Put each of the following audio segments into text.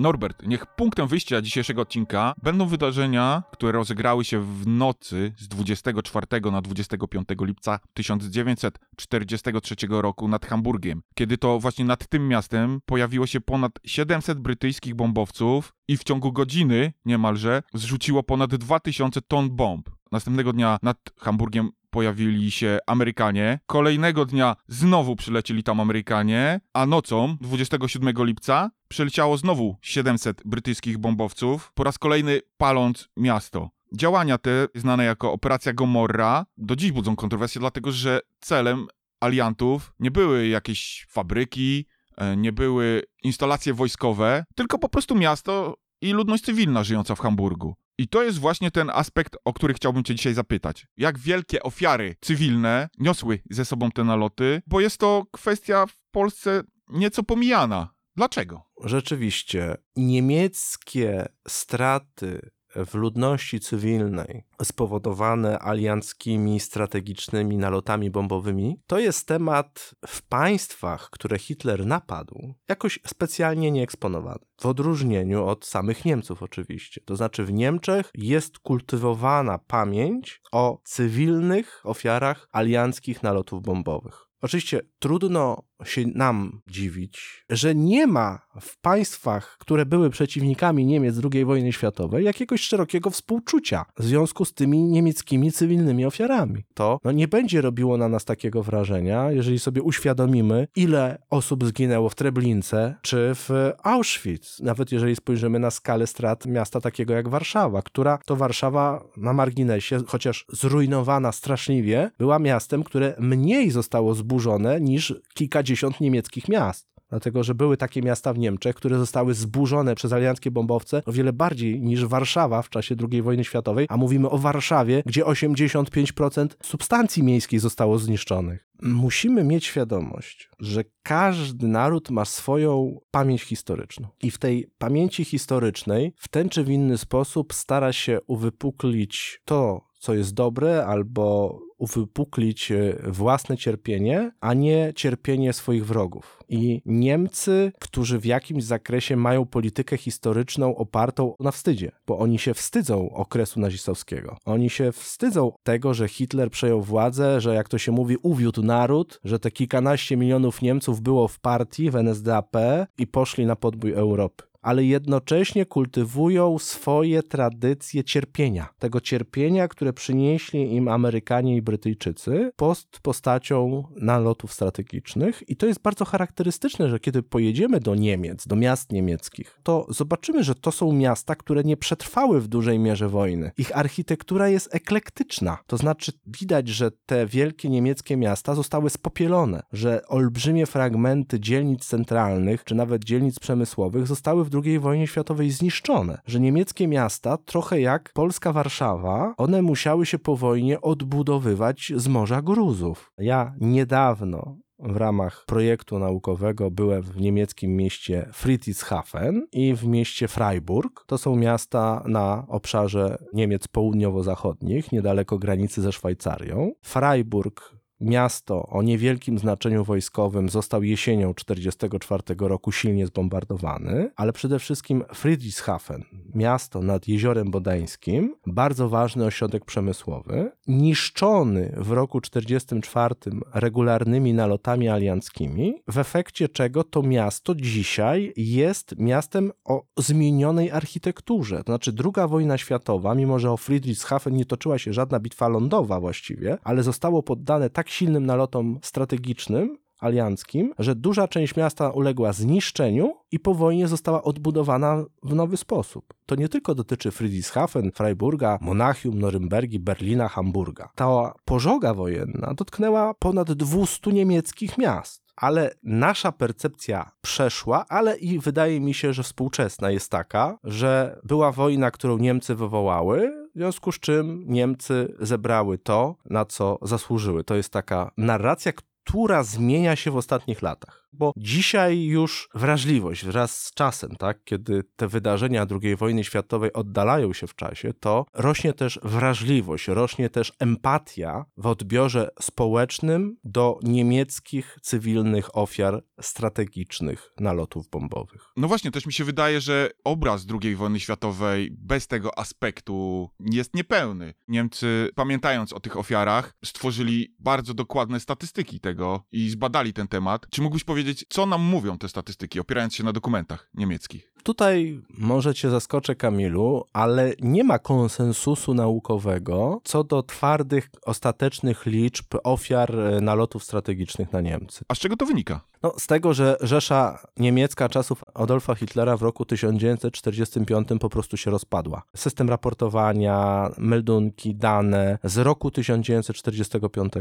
Norbert, niech punktem wyjścia dzisiejszego odcinka będą wydarzenia, które rozegrały się w nocy z 24 na 25 lipca 1943 roku nad Hamburgiem, kiedy to właśnie nad tym miastem pojawiło się ponad 700 brytyjskich bombowców i w ciągu godziny niemalże zrzuciło ponad 2000 ton bomb. Następnego dnia nad Hamburgiem pojawili się Amerykanie. Kolejnego dnia znowu przylecieli tam Amerykanie, a nocą 27 lipca przyleciało znowu 700 brytyjskich bombowców, po raz kolejny paląc miasto. Działania te, znane jako Operacja Gomorra, do dziś budzą kontrowersje, dlatego że celem aliantów nie były jakieś fabryki, e, nie były instalacje wojskowe, tylko po prostu miasto i ludność cywilna żyjąca w Hamburgu. I to jest właśnie ten aspekt, o który chciałbym Cię dzisiaj zapytać. Jak wielkie ofiary cywilne niosły ze sobą te naloty, bo jest to kwestia w Polsce nieco pomijana. Dlaczego? Rzeczywiście, niemieckie straty w ludności cywilnej spowodowane alianckimi strategicznymi nalotami bombowymi, to jest temat w państwach, które Hitler napadł, jakoś specjalnie nie eksponowany. W odróżnieniu od samych Niemców, oczywiście. To znaczy, w Niemczech jest kultywowana pamięć o cywilnych ofiarach alianckich nalotów bombowych. Oczywiście trudno się nam dziwić, że nie ma w państwach, które były przeciwnikami Niemiec II wojny światowej, jakiegoś szerokiego współczucia w związku z tymi niemieckimi cywilnymi ofiarami. To no, nie będzie robiło na nas takiego wrażenia, jeżeli sobie uświadomimy, ile osób zginęło w Treblince czy w Auschwitz. Nawet jeżeli spojrzymy na skalę strat miasta takiego jak Warszawa, która to Warszawa na marginesie, chociaż zrujnowana straszliwie, była miastem, które mniej zostało zburzone niż kilkadziesiąt kilkadziesiąt niemieckich miast. Dlatego, że były takie miasta w Niemczech, które zostały zburzone przez alianckie bombowce o wiele bardziej niż Warszawa w czasie II wojny światowej, a mówimy o Warszawie, gdzie 85% substancji miejskiej zostało zniszczonych. Musimy mieć świadomość, że każdy naród ma swoją pamięć historyczną. I w tej pamięci historycznej w ten czy w inny sposób stara się uwypuklić to, co jest dobre, albo uwypuklić e, własne cierpienie, a nie cierpienie swoich wrogów. I Niemcy, którzy w jakimś zakresie mają politykę historyczną opartą na wstydzie, bo oni się wstydzą okresu nazistowskiego. Oni się wstydzą tego, że Hitler przejął władzę, że jak to się mówi, uwiódł naród, że te kilkanaście milionów Niemców było w partii, w NSDAP i poszli na podbój Europy ale jednocześnie kultywują swoje tradycje cierpienia. Tego cierpienia, które przynieśli im Amerykanie i Brytyjczycy post postacią nalotów strategicznych. I to jest bardzo charakterystyczne, że kiedy pojedziemy do Niemiec, do miast niemieckich, to zobaczymy, że to są miasta, które nie przetrwały w dużej mierze wojny. Ich architektura jest eklektyczna. To znaczy widać, że te wielkie niemieckie miasta zostały spopielone, że olbrzymie fragmenty dzielnic centralnych, czy nawet dzielnic przemysłowych zostały w II wojnie światowej zniszczone, że niemieckie miasta, trochę jak polska Warszawa, one musiały się po wojnie odbudowywać z Morza Gruzów. Ja niedawno w ramach projektu naukowego byłem w niemieckim mieście Friedrichshafen i w mieście Freiburg. To są miasta na obszarze Niemiec południowo-zachodnich, niedaleko granicy ze Szwajcarią. Freiburg Miasto o niewielkim znaczeniu wojskowym został jesienią 1944 roku silnie zbombardowany, ale przede wszystkim Friedrichshafen, miasto nad Jeziorem Bodeńskim, bardzo ważny ośrodek przemysłowy, niszczony w roku 1944 regularnymi nalotami alianckimi, w efekcie czego to miasto dzisiaj jest miastem o zmienionej architekturze. To znaczy druga wojna światowa, mimo że o Friedrichshafen nie toczyła się żadna bitwa lądowa właściwie, ale zostało poddane tak silnym nalotom strategicznym, alianckim, że duża część miasta uległa zniszczeniu i po wojnie została odbudowana w nowy sposób. To nie tylko dotyczy Friedrichshafen, Freiburga, Monachium, Norymbergi, Berlina, Hamburga. Ta pożoga wojenna dotknęła ponad 200 niemieckich miast ale nasza percepcja przeszła, ale i wydaje mi się, że współczesna jest taka, że była wojna, którą Niemcy wywołały, w związku z czym Niemcy zebrały to, na co zasłużyły. To jest taka narracja, która zmienia się w ostatnich latach. Bo dzisiaj już wrażliwość wraz z czasem, tak, kiedy te wydarzenia II wojny światowej oddalają się w czasie, to rośnie też wrażliwość, rośnie też empatia w odbiorze społecznym do niemieckich cywilnych ofiar strategicznych nalotów bombowych. No właśnie, też mi się wydaje, że obraz II wojny światowej bez tego aspektu jest niepełny. Niemcy, pamiętając o tych ofiarach, stworzyli bardzo dokładne statystyki tego i zbadali ten temat. Czy mógłbyś powiedzieć, co nam mówią te statystyki, opierając się na dokumentach niemieckich? Tutaj może cię zaskoczę, Kamilu, ale nie ma konsensusu naukowego co do twardych, ostatecznych liczb ofiar e, nalotów strategicznych na Niemcy. A z czego to wynika? No, z tego, że Rzesza Niemiecka czasów Adolfa Hitlera w roku 1945 po prostu się rozpadła. System raportowania, meldunki, dane z roku 1945,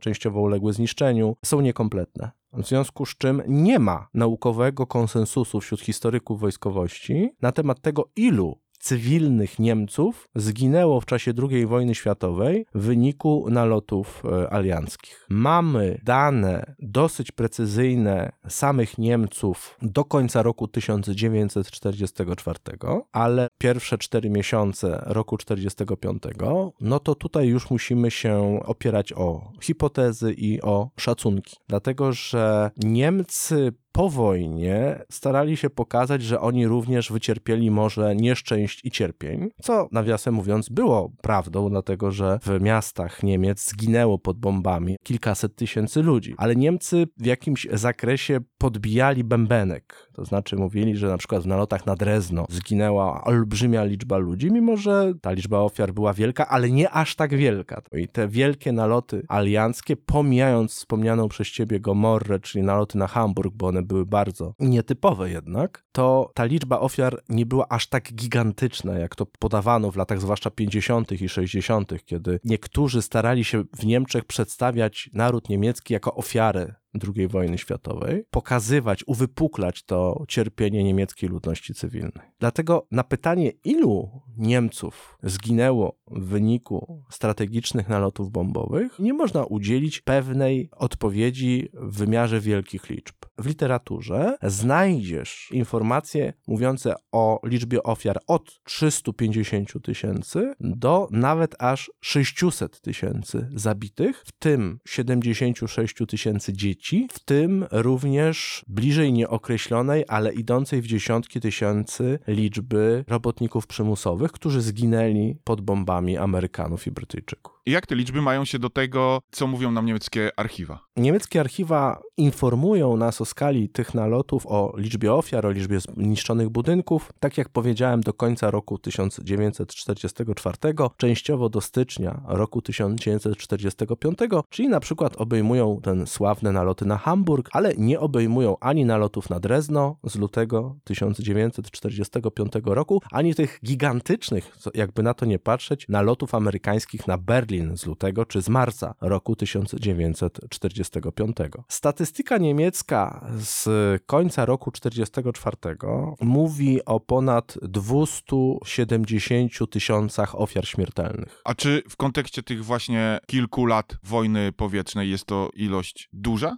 częściowo uległy zniszczeniu, są niekompletne. W związku z czym nie ma naukowego konsensusu wśród historyków wojskowości na temat tego, ilu cywilnych Niemców zginęło w czasie II wojny światowej w wyniku nalotów e, alianckich. Mamy dane dosyć precyzyjne samych Niemców do końca roku 1944, ale pierwsze cztery miesiące roku 1945, no to tutaj już musimy się opierać o hipotezy i o szacunki. Dlatego, że Niemcy po wojnie starali się pokazać, że oni również wycierpieli może nieszczęść i cierpień, co nawiasem mówiąc było prawdą, dlatego że w miastach Niemiec zginęło pod bombami kilkaset tysięcy ludzi, ale Niemcy w jakimś zakresie podbijali bębenek, to znaczy mówili, że na przykład w nalotach na Drezno zginęła olbrzymia liczba ludzi, mimo że ta liczba ofiar była wielka, ale nie aż tak wielka. I te wielkie naloty alianckie, pomijając wspomnianą przez ciebie Gomorrę, czyli naloty na Hamburg, bo one były bardzo nietypowe jednak, to ta liczba ofiar nie była aż tak gigantyczna, jak to podawano w latach zwłaszcza 50. i 60., kiedy niektórzy starali się w Niemczech przedstawiać naród niemiecki jako ofiarę II wojny światowej, pokazywać, uwypuklać to cierpienie niemieckiej ludności cywilnej. Dlatego na pytanie, ilu Niemców zginęło w wyniku strategicznych nalotów bombowych, nie można udzielić pewnej odpowiedzi w wymiarze wielkich liczb. W literaturze znajdziesz informacje mówiące o liczbie ofiar od 350 tysięcy do nawet aż 600 tysięcy zabitych, w tym 76 tysięcy dzieci, w tym również bliżej nieokreślonej, ale idącej w dziesiątki tysięcy liczby robotników przymusowych, którzy zginęli pod bombami Amerykanów i Brytyjczyków. I jak te liczby mają się do tego, co mówią nam niemieckie archiwa? Niemieckie archiwa informują nas o skali tych nalotów, o liczbie ofiar, o liczbie zniszczonych budynków. Tak jak powiedziałem, do końca roku 1944, częściowo do stycznia roku 1945, czyli na przykład obejmują ten sławne naloty na Hamburg, ale nie obejmują ani nalotów na Drezno z lutego 1945 roku, ani tych gigantycznych, jakby na to nie patrzeć, nalotów amerykańskich na Berlin z lutego czy z marca roku 1945. Statystyka niemiecka z końca roku 1944 mówi o ponad 270 tysiącach ofiar śmiertelnych. A czy w kontekście tych właśnie kilku lat wojny powietrznej jest to ilość duża?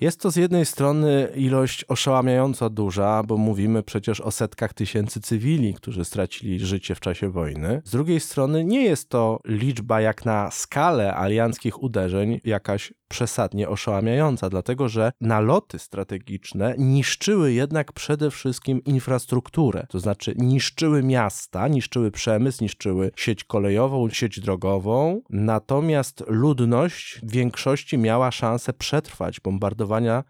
Jest to z jednej strony ilość oszałamiająco duża, bo mówimy przecież o setkach tysięcy cywili, którzy stracili życie w czasie wojny. Z drugiej strony nie jest to liczba jak na skalę alianckich uderzeń jakaś przesadnie oszałamiająca, dlatego że naloty strategiczne niszczyły jednak przede wszystkim infrastrukturę, to znaczy niszczyły miasta, niszczyły przemysł, niszczyły sieć kolejową, sieć drogową, natomiast ludność w większości miała szansę przetrwać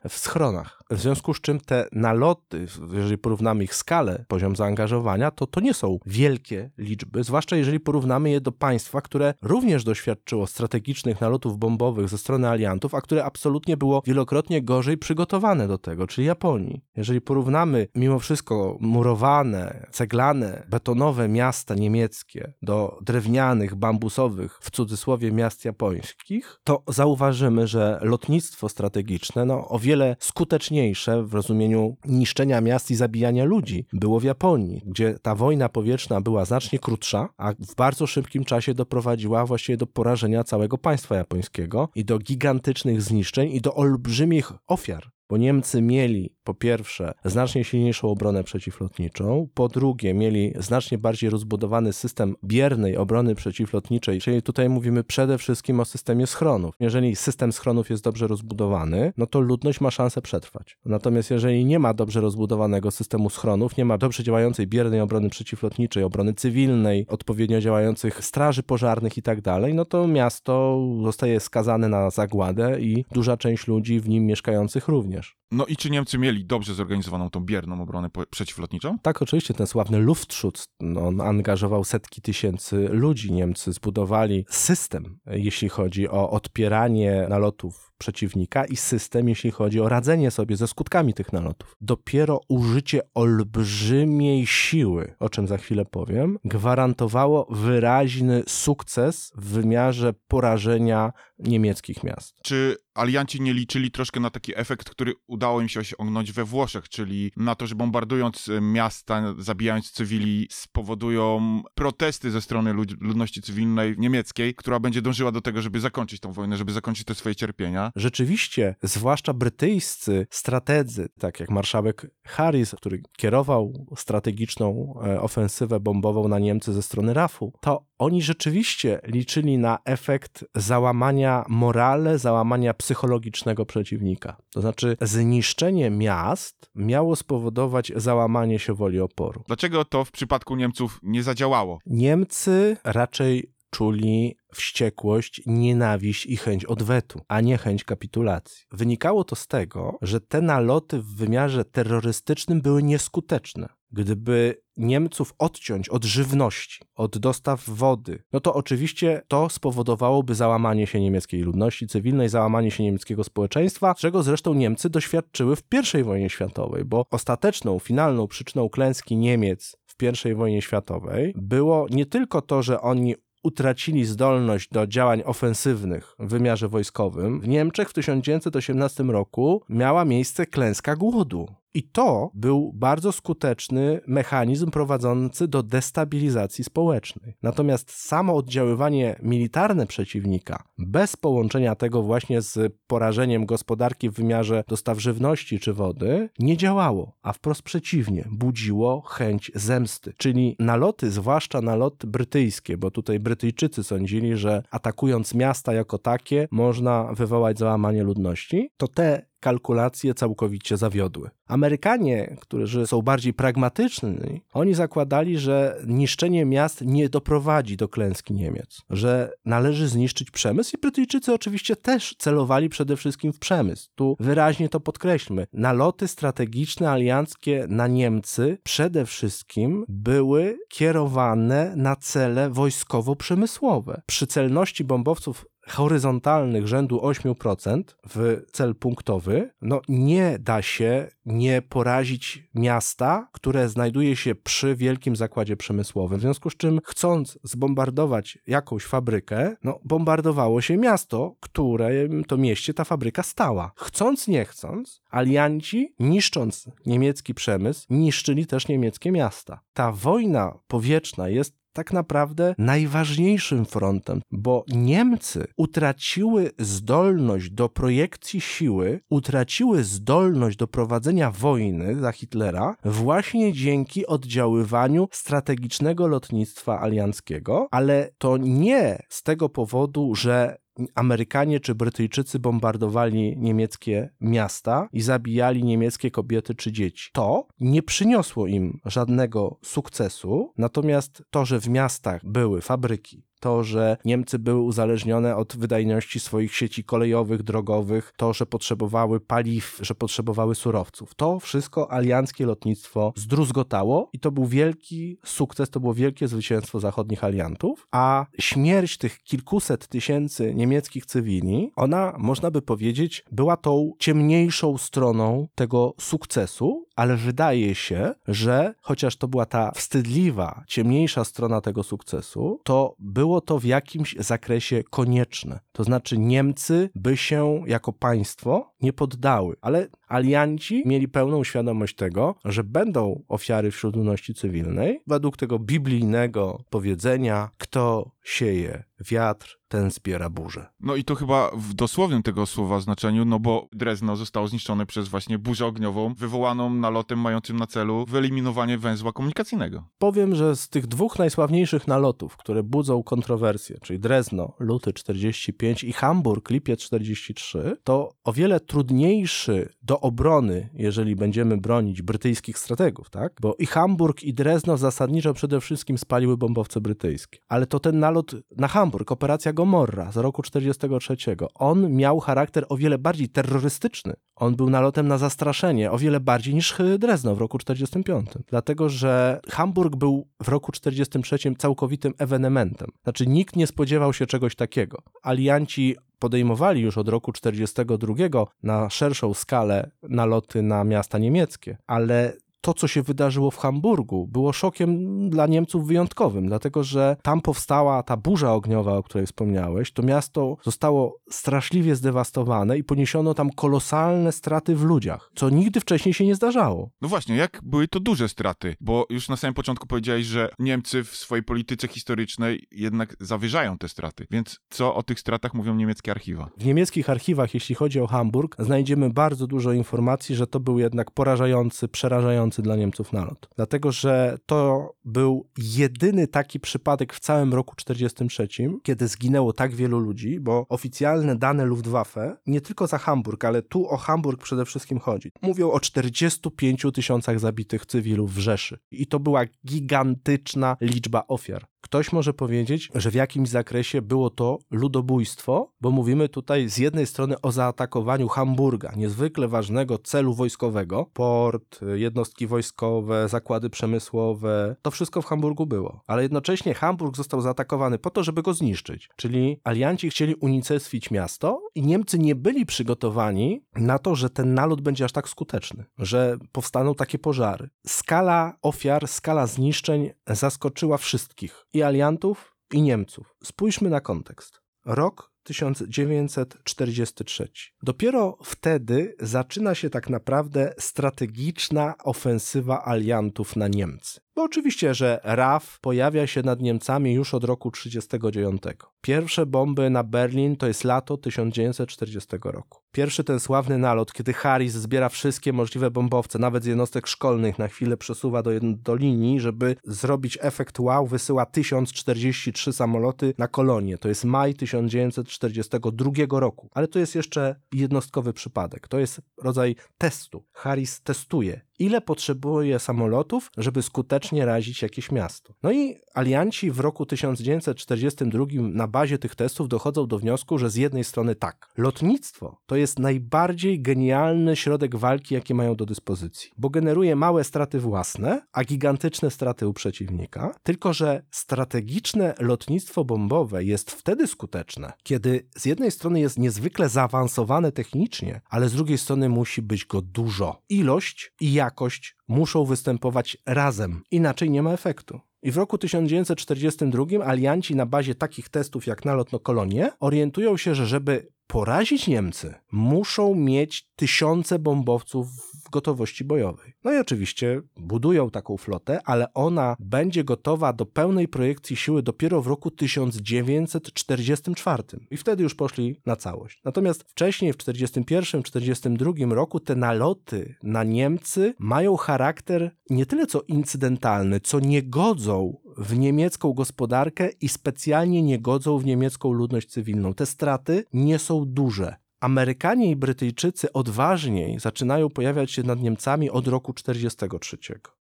w schronach. W związku z czym te naloty, jeżeli porównamy ich skalę, poziom zaangażowania, to to nie są wielkie liczby, zwłaszcza jeżeli porównamy je do państwa, które również doświadczyło strategicznych nalotów bombowych ze strony aliantów, a które absolutnie było wielokrotnie gorzej przygotowane do tego, czyli Japonii. Jeżeli porównamy mimo wszystko murowane, ceglane, betonowe miasta niemieckie do drewnianych, bambusowych, w cudzysłowie miast japońskich, to zauważymy, że lotnictwo strategiczne, no o wiele skuteczniejsze w rozumieniu niszczenia miast i zabijania ludzi było w Japonii, gdzie ta wojna powietrzna była znacznie krótsza, a w bardzo szybkim czasie doprowadziła właściwie do porażenia całego państwa japońskiego i do gigantycznych zniszczeń i do olbrzymich ofiar bo Niemcy mieli po pierwsze znacznie silniejszą obronę przeciwlotniczą, po drugie mieli znacznie bardziej rozbudowany system biernej obrony przeciwlotniczej, czyli tutaj mówimy przede wszystkim o systemie schronów. Jeżeli system schronów jest dobrze rozbudowany, no to ludność ma szansę przetrwać. Natomiast jeżeli nie ma dobrze rozbudowanego systemu schronów, nie ma dobrze działającej biernej obrony przeciwlotniczej, obrony cywilnej, odpowiednio działających straży pożarnych i tak dalej, no to miasto zostaje skazane na zagładę i duża część ludzi w nim mieszkających również. No i czy Niemcy mieli dobrze zorganizowaną tą bierną obronę przeciwlotniczą? Tak, oczywiście, ten sławny Luftschutz, no, on angażował setki tysięcy ludzi. Niemcy zbudowali system, jeśli chodzi o odpieranie nalotów przeciwnika i system, jeśli chodzi o radzenie sobie ze skutkami tych nalotów. Dopiero użycie olbrzymiej siły, o czym za chwilę powiem, gwarantowało wyraźny sukces w wymiarze porażenia niemieckich miast. Czy alianci nie liczyli troszkę na taki efekt, który udało im się osiągnąć we Włoszech, czyli na to, że bombardując e, miasta, zabijając cywili, spowodują protesty ze strony ludności cywilnej niemieckiej, która będzie dążyła do tego, żeby zakończyć tę wojnę, żeby zakończyć te swoje cierpienia. Rzeczywiście, zwłaszcza brytyjscy strategzy, tak jak marszałek Harris, który kierował strategiczną e, ofensywę bombową na Niemcy ze strony RAF-u, to oni rzeczywiście liczyli na efekt załamania morale, załamania psychologicznego przeciwnika. To znaczy, zniszczenie miast miało spowodować załamanie się woli oporu. Dlaczego to w przypadku Niemców nie zadziałało? Niemcy raczej czuli wściekłość, nienawiść i chęć odwetu, a nie chęć kapitulacji. Wynikało to z tego, że te naloty w wymiarze terrorystycznym były nieskuteczne. Gdyby Niemców odciąć od żywności, od dostaw wody, no to oczywiście to spowodowałoby załamanie się niemieckiej ludności cywilnej, załamanie się niemieckiego społeczeństwa, czego zresztą Niemcy doświadczyły w I wojnie światowej, bo ostateczną, finalną przyczyną klęski Niemiec w I wojnie światowej było nie tylko to, że oni utracili zdolność do działań ofensywnych w wymiarze wojskowym, w Niemczech w 1918 roku miała miejsce klęska głodu. I to był bardzo skuteczny mechanizm prowadzący do destabilizacji społecznej. Natomiast samo oddziaływanie militarne przeciwnika, bez połączenia tego właśnie z porażeniem gospodarki w wymiarze dostaw żywności czy wody, nie działało, a wprost przeciwnie, budziło chęć zemsty. Czyli naloty, zwłaszcza naloty brytyjskie, bo tutaj Brytyjczycy sądzili, że atakując miasta jako takie, można wywołać załamanie ludności, to te kalkulacje całkowicie zawiodły. Amerykanie, którzy są bardziej pragmatyczni, oni zakładali, że niszczenie miast nie doprowadzi do klęski Niemiec, że należy zniszczyć przemysł i Brytyjczycy oczywiście też celowali przede wszystkim w przemysł. Tu wyraźnie to podkreślmy. Naloty strategiczne alianckie na Niemcy przede wszystkim były kierowane na cele wojskowo-przemysłowe. Przy celności bombowców horyzontalnych rzędu 8% w cel punktowy, no nie da się nie porazić miasta, które znajduje się przy wielkim zakładzie przemysłowym. W związku z czym, chcąc zbombardować jakąś fabrykę, no bombardowało się miasto, które to mieście ta fabryka stała. Chcąc, nie chcąc, alianci, niszcząc niemiecki przemysł, niszczyli też niemieckie miasta. Ta wojna powietrzna jest tak naprawdę najważniejszym frontem, bo Niemcy utraciły zdolność do projekcji siły, utraciły zdolność do prowadzenia wojny za Hitlera właśnie dzięki oddziaływaniu strategicznego lotnictwa alianckiego, ale to nie z tego powodu, że Amerykanie czy Brytyjczycy bombardowali niemieckie miasta i zabijali niemieckie kobiety czy dzieci. To nie przyniosło im żadnego sukcesu, natomiast to, że w miastach były fabryki, to, że Niemcy były uzależnione od wydajności swoich sieci kolejowych, drogowych, to, że potrzebowały paliw, że potrzebowały surowców. To wszystko alianckie lotnictwo zdruzgotało i to był wielki sukces, to było wielkie zwycięstwo zachodnich aliantów, a śmierć tych kilkuset tysięcy niemieckich cywili, ona, można by powiedzieć, była tą ciemniejszą stroną tego sukcesu, ale wydaje się, że chociaż to była ta wstydliwa, ciemniejsza strona tego sukcesu, to było to w jakimś zakresie konieczne. To znaczy Niemcy by się jako państwo nie poddały, ale alianci mieli pełną świadomość tego, że będą ofiary wśród ludności cywilnej, według tego biblijnego powiedzenia, kto sieje wiatr, ten zbiera burzę. No i to chyba w dosłownym tego słowa znaczeniu, no bo Drezno zostało zniszczone przez właśnie burzę ogniową, wywołaną nalotem mającym na celu wyeliminowanie węzła komunikacyjnego. Powiem, że z tych dwóch najsławniejszych nalotów, które budzą kontrowersje, czyli Drezno, luty 45 i Hamburg, lipiec 43, to o wiele trudniejszy do obrony, jeżeli będziemy bronić brytyjskich strategów, tak? Bo i Hamburg, i Drezno zasadniczo przede wszystkim spaliły bombowce brytyjskie. Ale to ten nalot na Hamburg, operacja Gomorra z roku 43, on miał charakter o wiele bardziej terrorystyczny. On był nalotem na zastraszenie, o wiele bardziej niż Drezno w roku 45. Dlatego, że Hamburg był w roku 43 całkowitym ewenementem. Znaczy nikt nie spodziewał się czegoś takiego. Alianci podejmowali już od roku 42 na szerszą skalę naloty na miasta niemieckie, ale to, co się wydarzyło w Hamburgu, było szokiem dla Niemców wyjątkowym, dlatego że tam powstała ta burza ogniowa, o której wspomniałeś. To miasto zostało straszliwie zdewastowane i poniesiono tam kolosalne straty w ludziach, co nigdy wcześniej się nie zdarzało. No właśnie, jak były to duże straty? Bo już na samym początku powiedziałeś, że Niemcy w swojej polityce historycznej jednak zawyżają te straty. Więc co o tych stratach mówią niemieckie archiwa? W niemieckich archiwach, jeśli chodzi o Hamburg, znajdziemy bardzo dużo informacji, że to był jednak porażający, przerażający dla Niemców nalot. Dlatego, że to był jedyny taki przypadek w całym roku 43, kiedy zginęło tak wielu ludzi, bo oficjalne dane Luftwaffe, nie tylko za Hamburg, ale tu o Hamburg przede wszystkim chodzi, mówią o 45 tysiącach zabitych cywilów w Rzeszy. I to była gigantyczna liczba ofiar. Ktoś może powiedzieć, że w jakimś zakresie było to ludobójstwo, bo mówimy tutaj z jednej strony o zaatakowaniu Hamburga, niezwykle ważnego celu wojskowego, port, jednostki wojskowe, zakłady przemysłowe, to wszystko w Hamburgu było. Ale jednocześnie Hamburg został zaatakowany po to, żeby go zniszczyć. Czyli alianci chcieli unicestwić miasto i Niemcy nie byli przygotowani na to, że ten nalot będzie aż tak skuteczny, że powstaną takie pożary. Skala ofiar, skala zniszczeń zaskoczyła wszystkich i aliantów, i Niemców. Spójrzmy na kontekst. Rok 1943. Dopiero wtedy zaczyna się tak naprawdę strategiczna ofensywa aliantów na Niemcy. Oczywiście, że RAF pojawia się nad Niemcami już od roku 1939. Pierwsze bomby na Berlin to jest lato 1940 roku. Pierwszy ten sławny nalot, kiedy Harris zbiera wszystkie możliwe bombowce, nawet z jednostek szkolnych, na chwilę przesuwa do, do linii, żeby zrobić efekt wow, wysyła 1043 samoloty na kolonię. To jest maj 1942 roku. Ale to jest jeszcze jednostkowy przypadek. To jest rodzaj testu. Harris testuje ile potrzebuje samolotów, żeby skutecznie razić jakieś miasto. No i alianci w roku 1942 na bazie tych testów dochodzą do wniosku, że z jednej strony tak, lotnictwo to jest najbardziej genialny środek walki, jaki mają do dyspozycji, bo generuje małe straty własne, a gigantyczne straty u przeciwnika, tylko że strategiczne lotnictwo bombowe jest wtedy skuteczne, kiedy z jednej strony jest niezwykle zaawansowane technicznie, ale z drugiej strony musi być go dużo. Ilość i jakość muszą występować razem, inaczej nie ma efektu. I w roku 1942 alianci na bazie takich testów jak nalot na kolonie orientują się, że żeby porazić Niemcy, muszą mieć tysiące bombowców w gotowości bojowej. No i oczywiście budują taką flotę, ale ona będzie gotowa do pełnej projekcji siły dopiero w roku 1944. I wtedy już poszli na całość. Natomiast wcześniej, w 1941-1942 roku, te naloty na Niemcy mają charakter nie tyle co incydentalny, co nie godzą w niemiecką gospodarkę i specjalnie nie godzą w niemiecką ludność cywilną. Te straty nie są duże Amerykanie i Brytyjczycy odważniej zaczynają pojawiać się nad Niemcami od roku 43.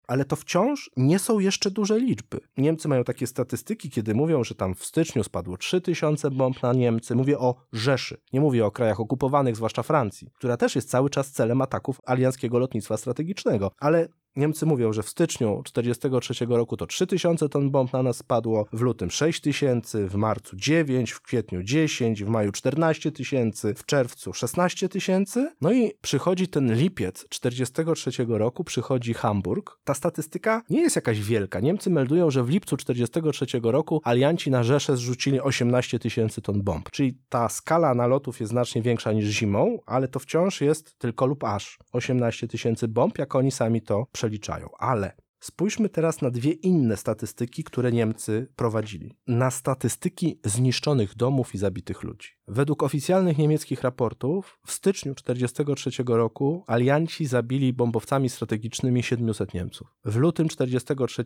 Ale to wciąż nie są jeszcze duże liczby. Niemcy mają takie statystyki, kiedy mówią, że tam w styczniu spadło 3000 bomb na Niemcy. Mówię o Rzeszy, nie mówię o krajach okupowanych, zwłaszcza Francji, która też jest cały czas celem ataków alianckiego lotnictwa strategicznego. Ale Niemcy mówią, że w styczniu 1943 roku to 3000 ton bomb na nas spadło, w lutym 6000, w marcu 9, w kwietniu 10, w maju 14 tysięcy, w czerwcu 16 tysięcy. No i przychodzi ten lipiec 1943 roku, przychodzi Hamburg. Ta statystyka nie jest jakaś wielka. Niemcy meldują, że w lipcu 1943 roku alianci na Rzeszę zrzucili 18 tysięcy ton bomb. Czyli ta skala nalotów jest znacznie większa niż zimą, ale to wciąż jest tylko lub aż 18 tysięcy bomb, jak oni sami to przeliczają. Ale spójrzmy teraz na dwie inne statystyki, które Niemcy prowadzili. Na statystyki zniszczonych domów i zabitych ludzi. Według oficjalnych niemieckich raportów w styczniu 1943 roku alianci zabili bombowcami strategicznymi 700 Niemców. W lutym 1943,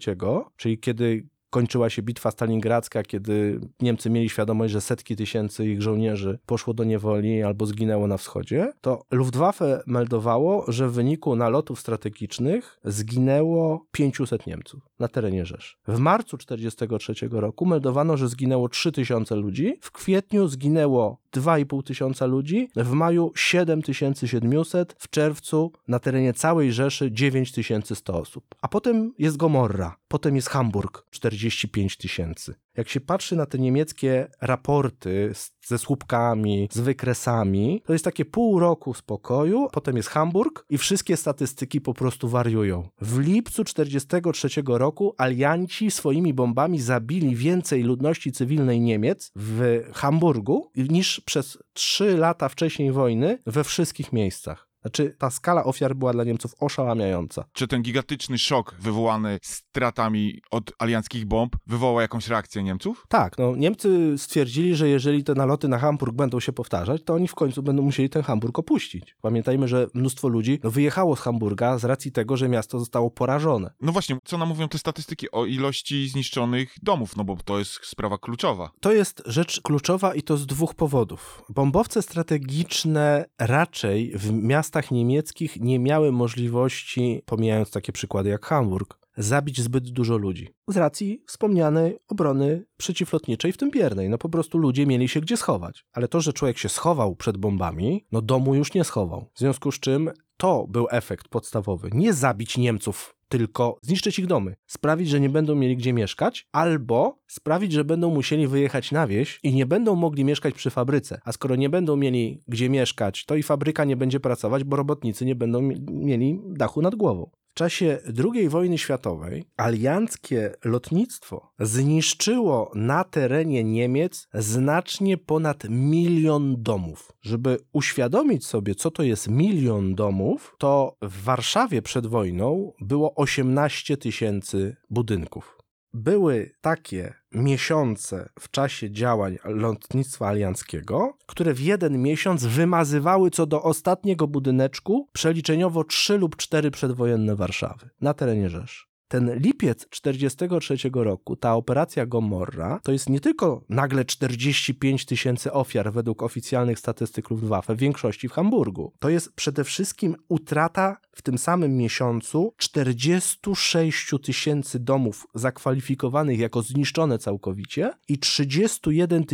czyli kiedy kończyła się bitwa stalingradzka, kiedy Niemcy mieli świadomość, że setki tysięcy ich żołnierzy poszło do niewoli albo zginęło na wschodzie, to Luftwaffe meldowało, że w wyniku nalotów strategicznych zginęło 500 Niemców na terenie Rzeszy. W marcu 1943 roku meldowano, że zginęło 3000 ludzi, w kwietniu zginęło 2,5 tysiąca ludzi, w maju 7700, w czerwcu na terenie całej Rzeszy 9100 osób. A potem jest Gomorra, potem jest Hamburg 45 tysięcy. Jak się patrzy na te niemieckie raporty ze słupkami, z wykresami, to jest takie pół roku spokoju, potem jest Hamburg i wszystkie statystyki po prostu wariują. W lipcu 1943 roku alianci swoimi bombami zabili więcej ludności cywilnej Niemiec w Hamburgu niż przez trzy lata wcześniej wojny we wszystkich miejscach. Znaczy, ta skala ofiar była dla Niemców oszałamiająca. Czy ten gigantyczny szok wywołany stratami od alianckich bomb wywołał jakąś reakcję Niemców? Tak, no Niemcy stwierdzili, że jeżeli te naloty na Hamburg będą się powtarzać, to oni w końcu będą musieli ten Hamburg opuścić. Pamiętajmy, że mnóstwo ludzi no, wyjechało z Hamburga z racji tego, że miasto zostało porażone. No właśnie, co nam mówią te statystyki o ilości zniszczonych domów, no bo to jest sprawa kluczowa. To jest rzecz kluczowa i to z dwóch powodów. Bombowce strategiczne raczej w miastach miastach niemieckich nie miały możliwości, pomijając takie przykłady jak Hamburg, zabić zbyt dużo ludzi. Z racji wspomnianej obrony przeciwlotniczej, w tym biernej. No po prostu ludzie mieli się gdzie schować. Ale to, że człowiek się schował przed bombami, no domu już nie schował. W związku z czym to był efekt podstawowy. Nie zabić Niemców tylko zniszczyć ich domy, sprawić, że nie będą mieli gdzie mieszkać, albo sprawić, że będą musieli wyjechać na wieś i nie będą mogli mieszkać przy fabryce. A skoro nie będą mieli gdzie mieszkać, to i fabryka nie będzie pracować, bo robotnicy nie będą mieli dachu nad głową. W czasie II wojny światowej alianckie lotnictwo zniszczyło na terenie Niemiec znacznie ponad milion domów. Żeby uświadomić sobie, co to jest milion domów, to w Warszawie przed wojną było 18 tysięcy budynków były takie miesiące w czasie działań lotnictwa alianckiego, które w jeden miesiąc wymazywały co do ostatniego budyneczku przeliczeniowo trzy lub cztery przedwojenne Warszawy na terenie Rzesz ten lipiec 43 roku, ta operacja Gomorra, to jest nie tylko nagle 45 tysięcy ofiar według oficjalnych statystyk Luftwaffe, w większości w Hamburgu. To jest przede wszystkim utrata w tym samym miesiącu 46 tysięcy domów zakwalifikowanych jako zniszczone całkowicie i 31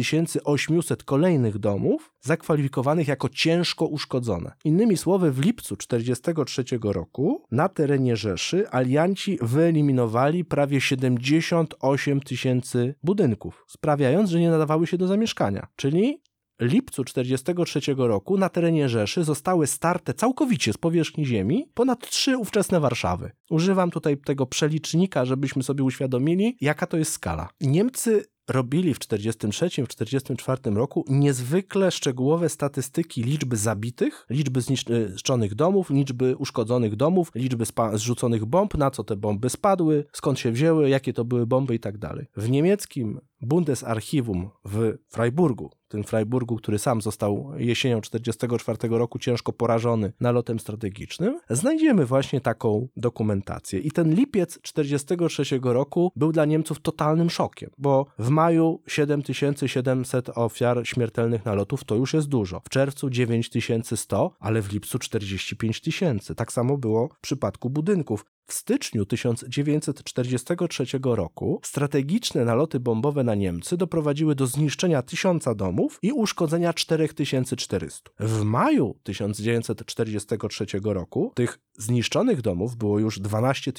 800 kolejnych domów zakwalifikowanych jako ciężko uszkodzone. Innymi słowy, w lipcu 43 roku na terenie Rzeszy alianci wyeliminowali prawie 78 tysięcy budynków, sprawiając, że nie nadawały się do zamieszkania. Czyli lipcu 1943 roku na terenie Rzeszy zostały starte całkowicie z powierzchni ziemi ponad trzy ówczesne Warszawy. Używam tutaj tego przelicznika, żebyśmy sobie uświadomili, jaka to jest skala. Niemcy robili w 1943, w 1944 roku niezwykle szczegółowe statystyki liczby zabitych, liczby zniszczonych domów, liczby uszkodzonych domów, liczby zrzuconych bomb, na co te bomby spadły, skąd się wzięły, jakie to były bomby i tak dalej. W niemieckim Bundesarchivum w Freiburgu, tym Freiburgu, który sam został jesienią 1944 roku ciężko porażony nalotem strategicznym, znajdziemy właśnie taką dokumentację. I ten lipiec 1943 roku był dla Niemców totalnym szokiem, bo w maju 7700 ofiar śmiertelnych nalotów to już jest dużo. W czerwcu 9100, ale w lipcu 45 tysięcy. Tak samo było w przypadku budynków. W styczniu 1943 roku strategiczne naloty bombowe na Niemcy doprowadziły do zniszczenia tysiąca domów i uszkodzenia 4400. W maju 1943 roku tych zniszczonych domów było już 12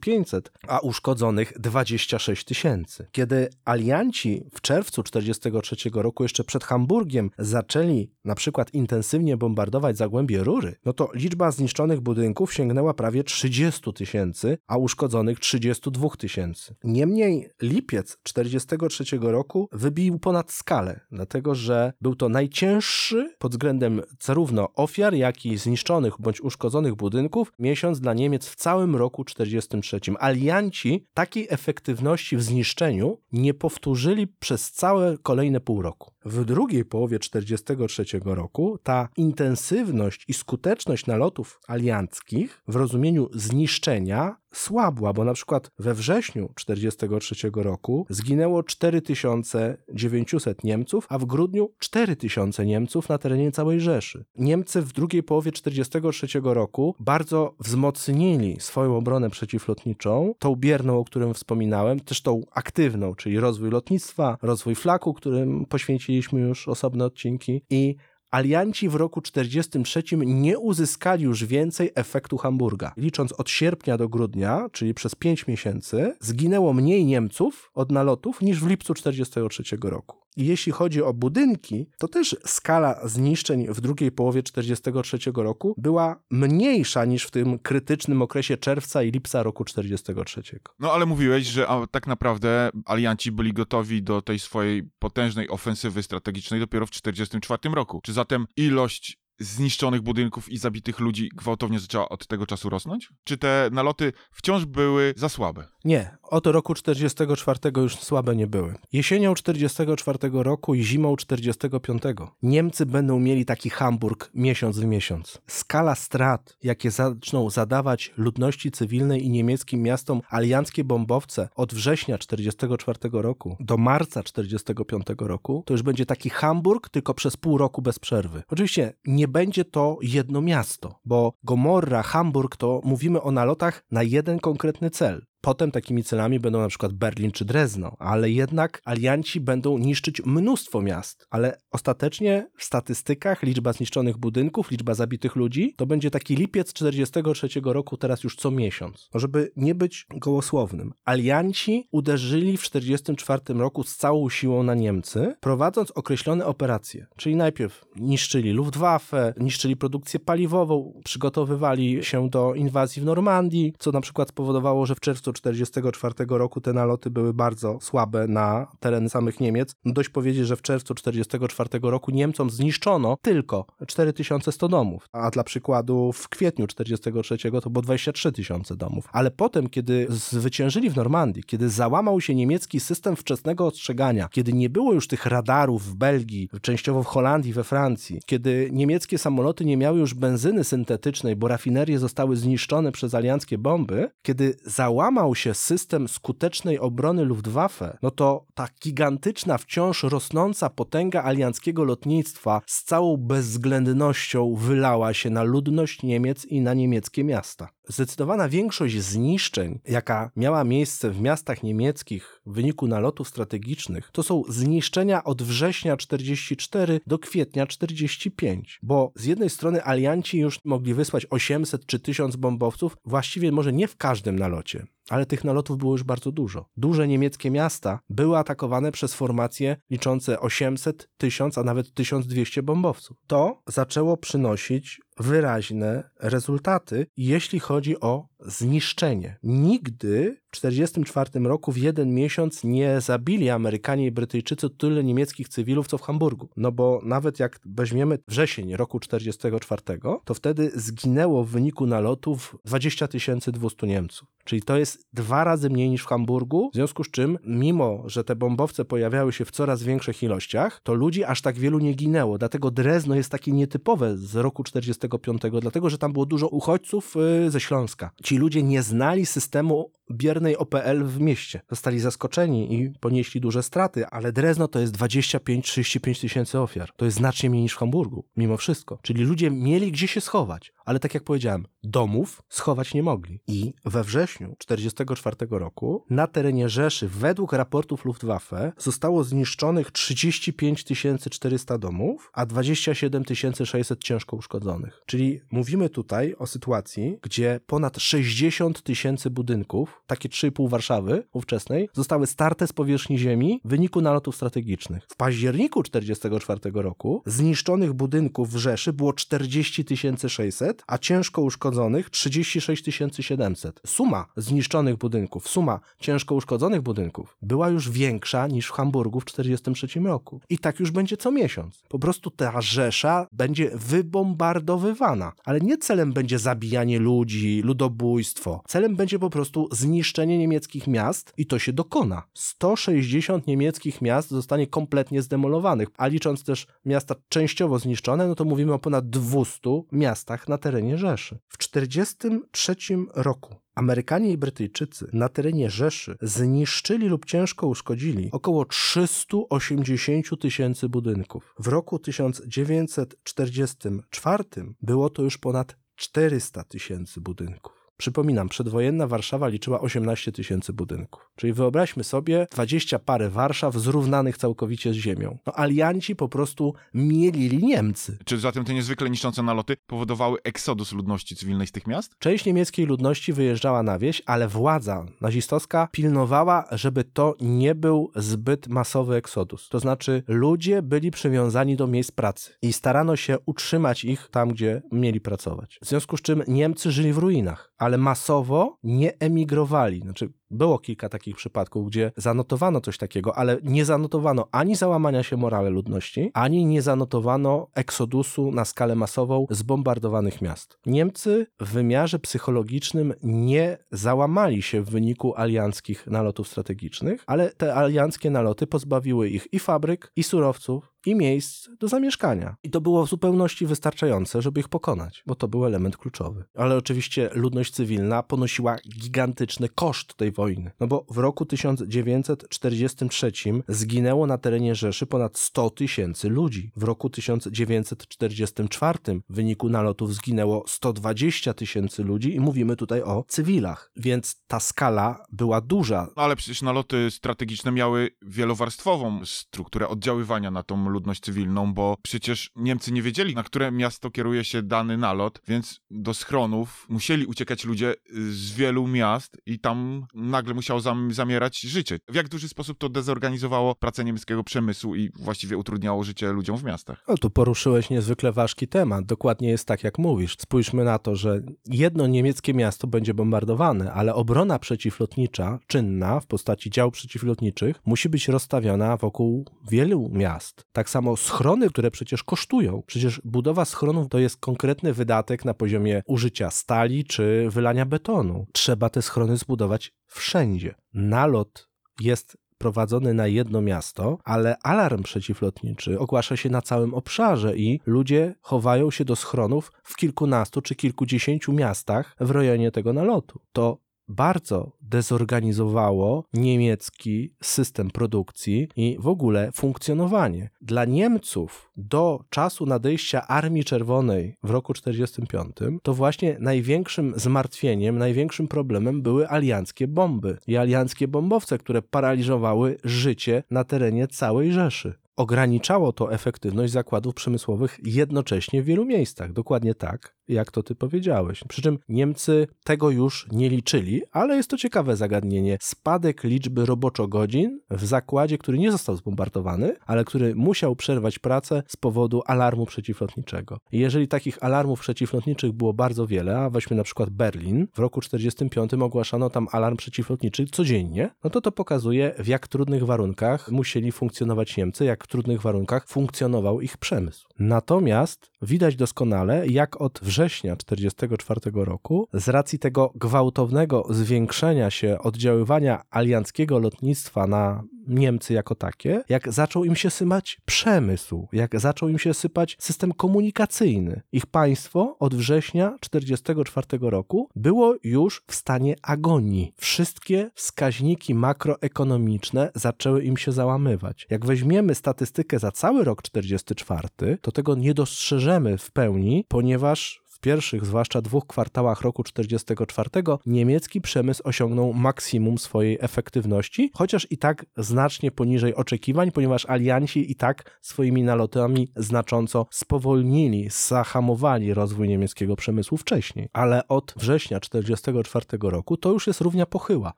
500, a uszkodzonych 26 tysięcy. Kiedy alianci w czerwcu 1943 roku jeszcze przed Hamburgiem zaczęli na przykład intensywnie bombardować Zagłębie Rury, no to liczba zniszczonych budynków sięgnęła prawie 30 tysięcy, a uszkodzonych 32 tysięcy. Niemniej lipiec 1943 roku wybił ponad skalę, dlatego że był to najcięższy pod względem zarówno ofiar, jak i zniszczonych bądź uszkodzonych budynków miesiąc dla Niemiec w całym roku 1943. Alianci takiej efektywności w zniszczeniu nie powtórzyli przez całe kolejne pół roku. W drugiej połowie 1943 roku ta intensywność i skuteczność nalotów alianckich w rozumieniu zniszczenia słabła, bo na przykład we wrześniu 1943 roku zginęło 4900 Niemców, a w grudniu 4000 Niemców na terenie całej Rzeszy. Niemcy w drugiej połowie 1943 roku bardzo wzmocnili swoją obronę przeciwlotniczą, tą bierną, o którym wspominałem, też tą aktywną, czyli rozwój lotnictwa, rozwój flaku, którym poświęciliśmy już osobne odcinki i alianci w roku 1943 nie uzyskali już więcej efektu Hamburga. Licząc od sierpnia do grudnia, czyli przez 5 miesięcy, zginęło mniej Niemców od nalotów niż w lipcu 1943 roku. Jeśli chodzi o budynki, to też skala zniszczeń w drugiej połowie 1943 roku była mniejsza niż w tym krytycznym okresie czerwca i lipca roku 1943. No ale mówiłeś, że tak naprawdę alianci byli gotowi do tej swojej potężnej ofensywy strategicznej dopiero w 1944 roku. Czy zatem ilość zniszczonych budynków i zabitych ludzi gwałtownie zaczęła od tego czasu rosnąć? Czy te naloty wciąż były za słabe? Nie, od roku 44 już słabe nie były. Jesienią 44 roku i zimą 45 Niemcy będą mieli taki Hamburg miesiąc w miesiąc. Skala strat, jakie zaczną zadawać ludności cywilnej i niemieckim miastom alianckie bombowce od września 44 roku do marca 45 roku, to już będzie taki Hamburg tylko przez pół roku bez przerwy. Oczywiście nie będzie to jedno miasto, bo Gomorra, Hamburg to mówimy o nalotach na jeden konkretny cel. Potem takimi celami będą na przykład Berlin czy Drezno, ale jednak alianci będą niszczyć mnóstwo miast. Ale ostatecznie w statystykach liczba zniszczonych budynków, liczba zabitych ludzi to będzie taki lipiec 43 roku teraz już co miesiąc. Żeby nie być gołosłownym. Alianci uderzyli w 44 roku z całą siłą na Niemcy, prowadząc określone operacje. Czyli najpierw niszczyli Luftwaffe, niszczyli produkcję paliwową, przygotowywali się do inwazji w Normandii, co na przykład spowodowało, że w czerwcu 1944 roku te naloty były bardzo słabe na tereny samych Niemiec. Dość powiedzieć, że w czerwcu 1944 roku Niemcom zniszczono tylko 4100 domów, a dla przykładu w kwietniu 1943 to było 23 tysiące domów. Ale potem, kiedy zwyciężyli w Normandii, kiedy załamał się niemiecki system wczesnego ostrzegania, kiedy nie było już tych radarów w Belgii, częściowo w Holandii, we Francji, kiedy niemieckie samoloty nie miały już benzyny syntetycznej, bo rafinerie zostały zniszczone przez alianckie bomby, kiedy załamał się system skutecznej obrony Luftwaffe, no to ta gigantyczna, wciąż rosnąca potęga alianckiego lotnictwa z całą bezwzględnością wylała się na ludność Niemiec i na niemieckie miasta. Zdecydowana większość zniszczeń, jaka miała miejsce w miastach niemieckich w wyniku nalotów strategicznych, to są zniszczenia od września 44 do kwietnia 45. Bo z jednej strony alianci już mogli wysłać 800 czy 1000 bombowców, właściwie może nie w każdym nalocie, ale tych nalotów było już bardzo dużo. Duże niemieckie miasta były atakowane przez formacje liczące 800, 1000, a nawet 1200 bombowców. To zaczęło przynosić wyraźne rezultaty, jeśli chodzi o zniszczenie. Nigdy w 1944 roku w jeden miesiąc nie zabili Amerykanie i Brytyjczycy tyle niemieckich cywilów, co w Hamburgu. No bo nawet jak weźmiemy wrzesień roku 1944, to wtedy zginęło w wyniku nalotów 20 200 Niemców. Czyli to jest dwa razy mniej niż w Hamburgu, w związku z czym, mimo że te bombowce pojawiały się w coraz większych ilościach, to ludzi aż tak wielu nie ginęło. Dlatego Drezno jest takie nietypowe z roku 45, dlatego że tam było dużo uchodźców y, ze Śląska. Ci ludzie nie znali systemu biernej OPL w mieście. Zostali zaskoczeni i ponieśli duże straty, ale Drezno to jest 25-35 tysięcy ofiar. To jest znacznie mniej niż w Hamburgu, mimo wszystko. Czyli ludzie mieli gdzie się schować, ale tak jak powiedziałem, domów schować nie mogli. I we wrześniu 1944 roku na terenie Rzeszy według raportów Luftwaffe zostało zniszczonych 35 400 domów, a 27 600 ciężko uszkodzonych. Czyli mówimy tutaj o sytuacji, gdzie ponad 60 tysięcy budynków, takie 3,5 Warszawy ówczesnej, zostały starte z powierzchni ziemi w wyniku nalotów strategicznych. W październiku 1944 roku zniszczonych budynków w Rzeszy było 40 600, a ciężko uszkodzonych 36 700. Suma zniszczonych budynków, suma ciężko uszkodzonych budynków była już większa niż w Hamburgu w 1943 roku. I tak już będzie co miesiąc. Po prostu ta Rzesza będzie wybombardowywana, ale nie celem będzie zabijanie ludzi, ludobójstwo. Celem będzie po prostu zniszczenie niemieckich miast i to się dokona. 160 niemieckich miast zostanie kompletnie zdemolowanych, a licząc też miasta częściowo zniszczone, no to mówimy o ponad 200 miastach na terenie Rzeszy. W 1943 roku Amerykanie i Brytyjczycy na terenie Rzeszy zniszczyli lub ciężko uszkodzili około 380 tysięcy budynków. W roku 1944 było to już ponad 400 tysięcy budynków. Przypominam, przedwojenna Warszawa liczyła 18 tysięcy budynków. Czyli wyobraźmy sobie 20 parę Warszaw zrównanych całkowicie z ziemią. No alianci po prostu mielili Niemcy. Czy zatem te niezwykle niszczące naloty powodowały eksodus ludności cywilnej z tych miast? Część niemieckiej ludności wyjeżdżała na wieś, ale władza nazistowska pilnowała, żeby to nie był zbyt masowy eksodus. To znaczy ludzie byli przywiązani do miejsc pracy i starano się utrzymać ich tam, gdzie mieli pracować. W związku z czym Niemcy żyli w ruinach, ale masowo nie emigrowali. Znaczy, było kilka takich przypadków, gdzie zanotowano coś takiego, ale nie zanotowano ani załamania się morale ludności, ani nie zanotowano eksodusu na skalę masową zbombardowanych miast. Niemcy w wymiarze psychologicznym nie załamali się w wyniku alianckich nalotów strategicznych, ale te alianckie naloty pozbawiły ich i fabryk, i surowców, i miejsc do zamieszkania. I to było w zupełności wystarczające, żeby ich pokonać, bo to był element kluczowy. Ale oczywiście ludność cywilna ponosiła gigantyczny koszt tej wojny, no bo w roku 1943 zginęło na terenie Rzeszy ponad 100 tysięcy ludzi. W roku 1944 w wyniku nalotów zginęło 120 tysięcy ludzi i mówimy tutaj o cywilach, więc ta skala była duża. No ale przecież naloty strategiczne miały wielowarstwową strukturę oddziaływania na tą ludność cywilną, bo przecież Niemcy nie wiedzieli, na które miasto kieruje się dany nalot, więc do schronów musieli uciekać ludzie z wielu miast i tam nagle musiało zam zamierać życie. W jak duży sposób to dezorganizowało pracę niemieckiego przemysłu i właściwie utrudniało życie ludziom w miastach? No tu poruszyłeś niezwykle ważki temat. Dokładnie jest tak, jak mówisz. Spójrzmy na to, że jedno niemieckie miasto będzie bombardowane, ale obrona przeciwlotnicza, czynna w postaci dział przeciwlotniczych, musi być rozstawiona wokół wielu miast. Tak samo schrony, które przecież kosztują. Przecież budowa schronów to jest konkretny wydatek na poziomie użycia stali czy wylania betonu. Trzeba te schrony zbudować wszędzie. Nalot jest prowadzony na jedno miasto, ale alarm przeciwlotniczy ogłasza się na całym obszarze i ludzie chowają się do schronów w kilkunastu czy kilkudziesięciu miastach w rejonie tego nalotu. To bardzo dezorganizowało niemiecki system produkcji i w ogóle funkcjonowanie. Dla Niemców do czasu nadejścia Armii Czerwonej w roku 1945 to właśnie największym zmartwieniem, największym problemem były alianckie bomby i alianckie bombowce, które paraliżowały życie na terenie całej Rzeszy ograniczało to efektywność zakładów przemysłowych jednocześnie w wielu miejscach. Dokładnie tak, jak to ty powiedziałeś. Przy czym Niemcy tego już nie liczyli, ale jest to ciekawe zagadnienie. Spadek liczby roboczo-godzin w zakładzie, który nie został zbombardowany, ale który musiał przerwać pracę z powodu alarmu przeciwlotniczego. Jeżeli takich alarmów przeciwlotniczych było bardzo wiele, a weźmy na przykład Berlin, w roku 1945 ogłaszano tam alarm przeciwlotniczy codziennie, no to to pokazuje, w jak trudnych warunkach musieli funkcjonować Niemcy, jak trudnych warunkach funkcjonował ich przemysł. Natomiast widać doskonale, jak od września września 1944 roku, z racji tego gwałtownego zwiększenia się oddziaływania alianckiego lotnictwa na Niemcy jako takie, jak zaczął im się sypać przemysł, jak zaczął im się sypać system komunikacyjny. Ich państwo od września 1944 roku było już w stanie agonii. Wszystkie wskaźniki makroekonomiczne zaczęły im się załamywać. Jak weźmiemy statystykę za cały rok 1944, to tego nie dostrzeżemy w pełni, ponieważ w pierwszych, zwłaszcza dwóch kwartałach roku 1944, niemiecki przemysł osiągnął maksimum swojej efektywności, chociaż i tak znacznie poniżej oczekiwań, ponieważ alianci i tak swoimi nalotami znacząco spowolnili, zahamowali rozwój niemieckiego przemysłu wcześniej. Ale od września 1944 roku to już jest równia pochyła.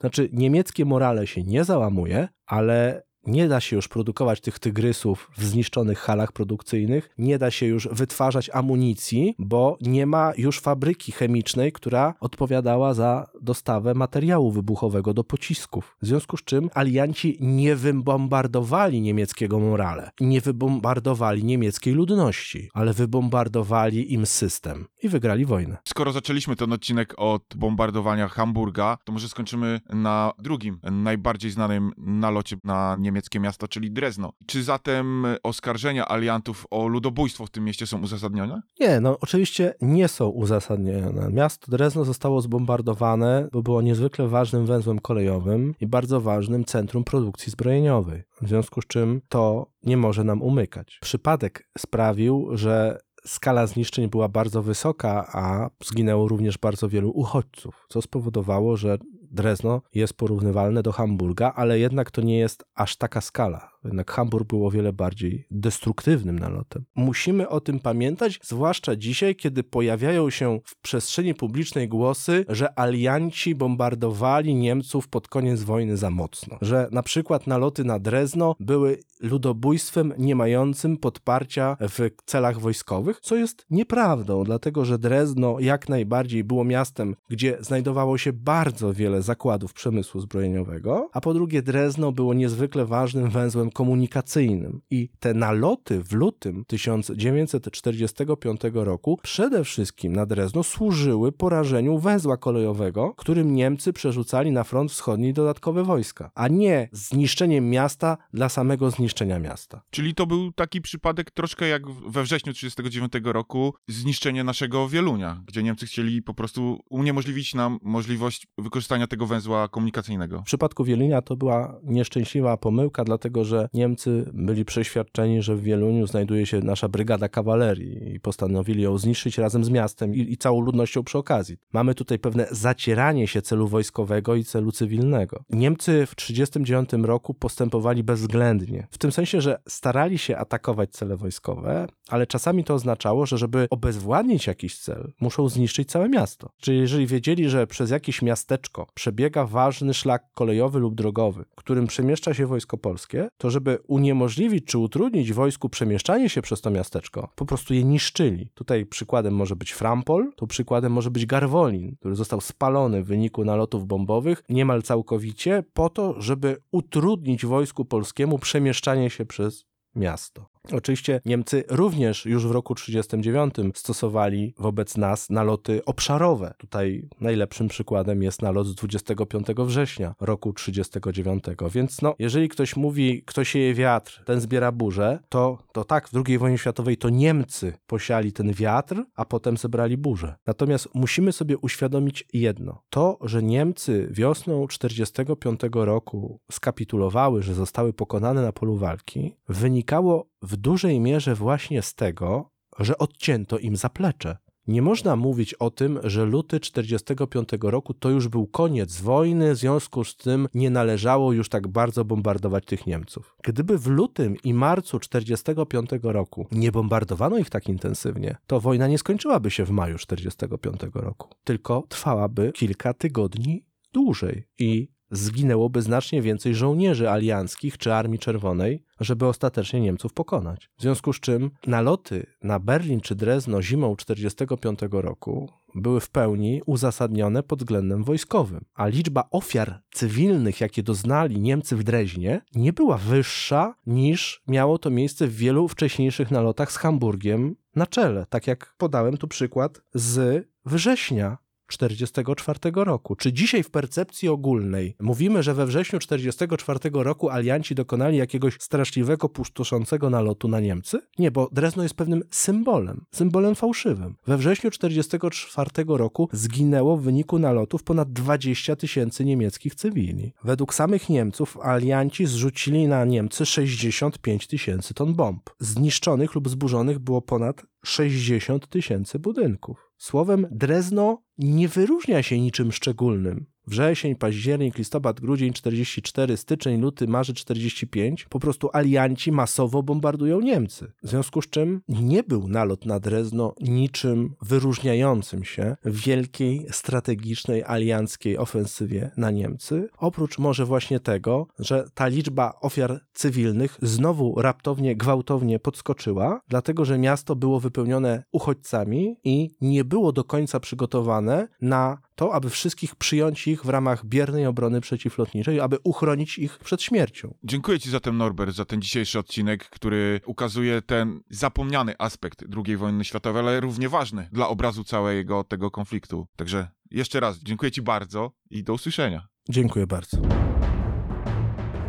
Znaczy, niemieckie morale się nie załamuje, ale nie da się już produkować tych tygrysów w zniszczonych halach produkcyjnych, nie da się już wytwarzać amunicji, bo nie ma już fabryki chemicznej, która odpowiadała za dostawę materiału wybuchowego do pocisków. W związku z czym alianci nie wybombardowali niemieckiego morale, nie wybombardowali niemieckiej ludności, ale wybombardowali im system i wygrali wojnę. Skoro zaczęliśmy ten odcinek od bombardowania Hamburga, to może skończymy na drugim, najbardziej znanym nalocie na Niemcy niemieckie miasto, czyli Drezno. Czy zatem oskarżenia aliantów o ludobójstwo w tym mieście są uzasadnione? Nie, no oczywiście nie są uzasadnione. Miasto Drezno zostało zbombardowane, bo było niezwykle ważnym węzłem kolejowym i bardzo ważnym centrum produkcji zbrojeniowej. W związku z czym to nie może nam umykać. Przypadek sprawił, że skala zniszczeń była bardzo wysoka, a zginęło również bardzo wielu uchodźców, co spowodowało, że Drezno jest porównywalne do Hamburga, ale jednak to nie jest aż taka skala. Jednak Hamburg był o wiele bardziej destruktywnym nalotem. Musimy o tym pamiętać, zwłaszcza dzisiaj, kiedy pojawiają się w przestrzeni publicznej głosy, że alianci bombardowali Niemców pod koniec wojny za mocno. Że na przykład naloty na Drezno były ludobójstwem nie mającym podparcia w celach wojskowych, co jest nieprawdą, dlatego że Drezno jak najbardziej było miastem, gdzie znajdowało się bardzo wiele zakładów przemysłu zbrojeniowego, a po drugie Drezno było niezwykle ważnym węzłem komunikacyjnym. I te naloty w lutym 1945 roku przede wszystkim na Drezno służyły porażeniu węzła kolejowego, którym Niemcy przerzucali na front wschodni dodatkowe wojska, a nie zniszczeniem miasta dla samego zniszczenia miasta. Czyli to był taki przypadek troszkę jak we wrześniu 1939 roku zniszczenie naszego Wielunia, gdzie Niemcy chcieli po prostu uniemożliwić nam możliwość wykorzystania tego węzła komunikacyjnego. W przypadku Wielunia to była nieszczęśliwa pomyłka, dlatego że Niemcy byli przeświadczeni, że w Wieluniu znajduje się nasza brygada kawalerii i postanowili ją zniszczyć razem z miastem i, i całą ludnością przy okazji. Mamy tutaj pewne zacieranie się celu wojskowego i celu cywilnego. Niemcy w 1939 roku postępowali bezwzględnie, w tym sensie, że starali się atakować cele wojskowe, ale czasami to oznaczało, że żeby obezwładnić jakiś cel, muszą zniszczyć całe miasto. Czyli jeżeli wiedzieli, że przez jakieś miasteczko przebiega ważny szlak kolejowy lub drogowy, którym przemieszcza się wojsko polskie, to żeby uniemożliwić czy utrudnić wojsku przemieszczanie się przez to miasteczko, po prostu je niszczyli. Tutaj przykładem może być Frampol, tu przykładem może być Garwolin, który został spalony w wyniku nalotów bombowych niemal całkowicie po to, żeby utrudnić wojsku polskiemu przemieszczanie się przez miasto. Oczywiście Niemcy również już w roku 1939 stosowali wobec nas naloty obszarowe. Tutaj najlepszym przykładem jest nalot z 25 września roku 1939. Więc no, jeżeli ktoś mówi, kto sieje wiatr, ten zbiera burzę, to, to tak, w II wojnie światowej to Niemcy posiali ten wiatr, a potem zebrali burzę. Natomiast musimy sobie uświadomić jedno. To, że Niemcy wiosną 1945 roku skapitulowały, że zostały pokonane na polu walki, wynikało w dużej mierze właśnie z tego, że odcięto im zaplecze. Nie można mówić o tym, że luty 45 roku to już był koniec wojny, w związku z tym nie należało już tak bardzo bombardować tych Niemców. Gdyby w lutym i marcu 45 roku nie bombardowano ich tak intensywnie, to wojna nie skończyłaby się w maju 45 roku, tylko trwałaby kilka tygodni dłużej i zginęłoby znacznie więcej żołnierzy alianckich czy Armii Czerwonej, żeby ostatecznie Niemców pokonać. W związku z czym naloty na Berlin czy Drezno zimą 1945 roku były w pełni uzasadnione pod względem wojskowym, a liczba ofiar cywilnych, jakie doznali Niemcy w Dreźnie, nie była wyższa niż miało to miejsce w wielu wcześniejszych nalotach z Hamburgiem na czele, tak jak podałem tu przykład z września 1944 roku. Czy dzisiaj w percepcji ogólnej mówimy, że we wrześniu 1944 roku alianci dokonali jakiegoś straszliwego, pustoszącego nalotu na Niemcy? Nie, bo Drezno jest pewnym symbolem, symbolem fałszywym. We wrześniu 1944 roku zginęło w wyniku nalotów ponad 20 tysięcy niemieckich cywili. Według samych Niemców alianci zrzucili na Niemcy 65 tysięcy ton bomb. Zniszczonych lub zburzonych było ponad 60 tysięcy budynków. Słowem, Drezno nie wyróżnia się niczym szczególnym. Wrzesień, październik, listopad, grudzień 44, styczeń, luty, marzec 45 po prostu alianci masowo bombardują Niemcy. W związku z czym nie był nalot na Drezno niczym wyróżniającym się w wielkiej, strategicznej, alianckiej ofensywie na Niemcy. Oprócz może właśnie tego, że ta liczba ofiar cywilnych znowu raptownie, gwałtownie podskoczyła, dlatego że miasto było wypełnione uchodźcami i nie było do końca przygotowane na to, aby wszystkich przyjąć ich w ramach biernej obrony przeciwlotniczej, aby uchronić ich przed śmiercią. Dziękuję Ci zatem, Norbert, za ten dzisiejszy odcinek, który ukazuje ten zapomniany aspekt II wojny światowej, ale równie ważny dla obrazu całego tego konfliktu. Także jeszcze raz dziękuję Ci bardzo i do usłyszenia. Dziękuję bardzo.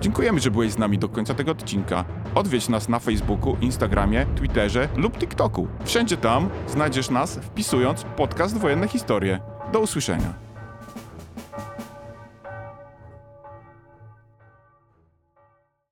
Dziękujemy, że byłeś z nami do końca tego odcinka. Odwiedź nas na Facebooku, Instagramie, Twitterze lub TikToku. Wszędzie tam znajdziesz nas wpisując podcast Wojenne Historie. Do usłyszenia.